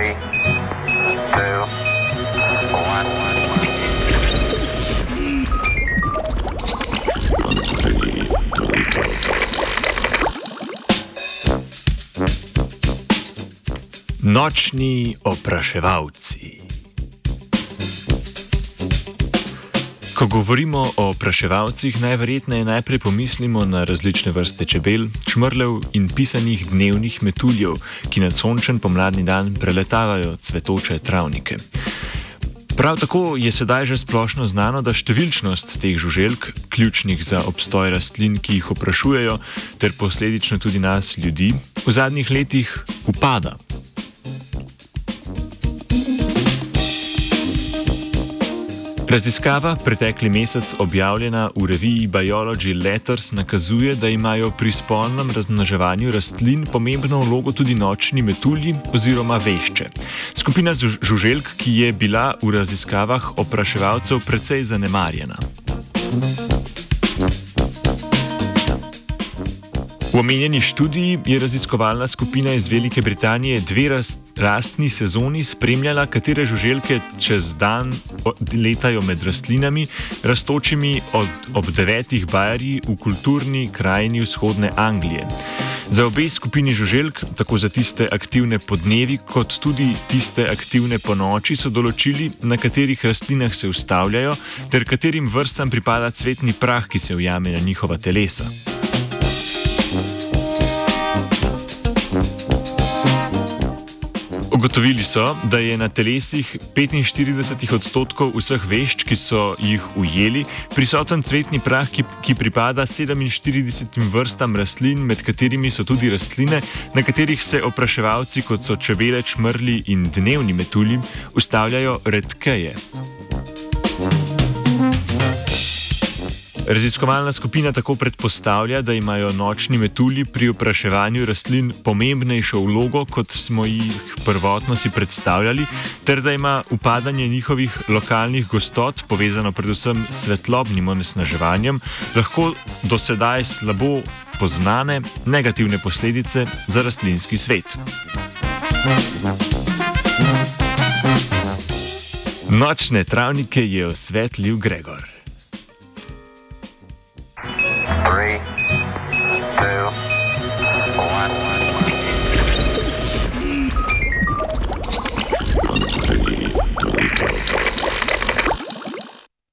Three, two, one. Nočni opraševalci. Ko govorimo o opraševalcih, najverjetneje najprej pomislimo na različne vrste čebel, čmrlev in pisanih dnevnih metuljev, ki nad sončen pomladni dan preletavajo cvetoče travnike. Prav tako je sedaj že splošno znano, da številčnost teh žuželk, ključnih za obstoj rastlin, ki jih oprašujejo, ter posledično tudi nas, ljudi, v zadnjih letih upada. Raziskava, pretekli mesec objavljena v reviji Biology Letters, nakazuje, da imajo pri spolnem razmnoževanju rastlin pomembno vlogo tudi nočni metulji oziroma vešče. Skupina žuželk, ki je bila v raziskavah opraševalcev precej zanemarjena. V omenjeni študiji je raziskovalna skupina iz Velike Britanije dve rastni sezoni spremljala, katere žuželke čez dan letajo med rastlinami, rastočimi od, ob devetih bajerji v kulturni krajini vzhodne Anglije. Za obe skupini žuželk, tako za tiste aktivne po dnevi, kot tudi tiste aktivne po noči, so določili, na katerih rastlinah se ustavljajo, ter katerim vrstam pripada cvetni prah, ki se ujame na njihova telesa. Ugotovili so, da je na telesih 45 odstotkov vseh vešč, ki so jih ujeli, prisoten cvetni prah, ki, ki pripada 47 vrstam rastlin, med katerimi so tudi rastline, na katerih se opraševalci, kot so čebele, čmrli in dnevni metulji, ustavljajo redkeje. Raziskovalna skupina tako predpostavlja, da imajo nočni metulji pri opraševanju rastlin pomembnejšo vlogo, kot smo jih prvotno si predstavljali, ter da ima upadanje njihovih lokalnih gostot, povezano predvsem s svetlobnim onesnaževanjem, lahko do sedaj slabo poznane negativne posledice za rastlinski svet. Nočne travnike je osvetlil Gregor.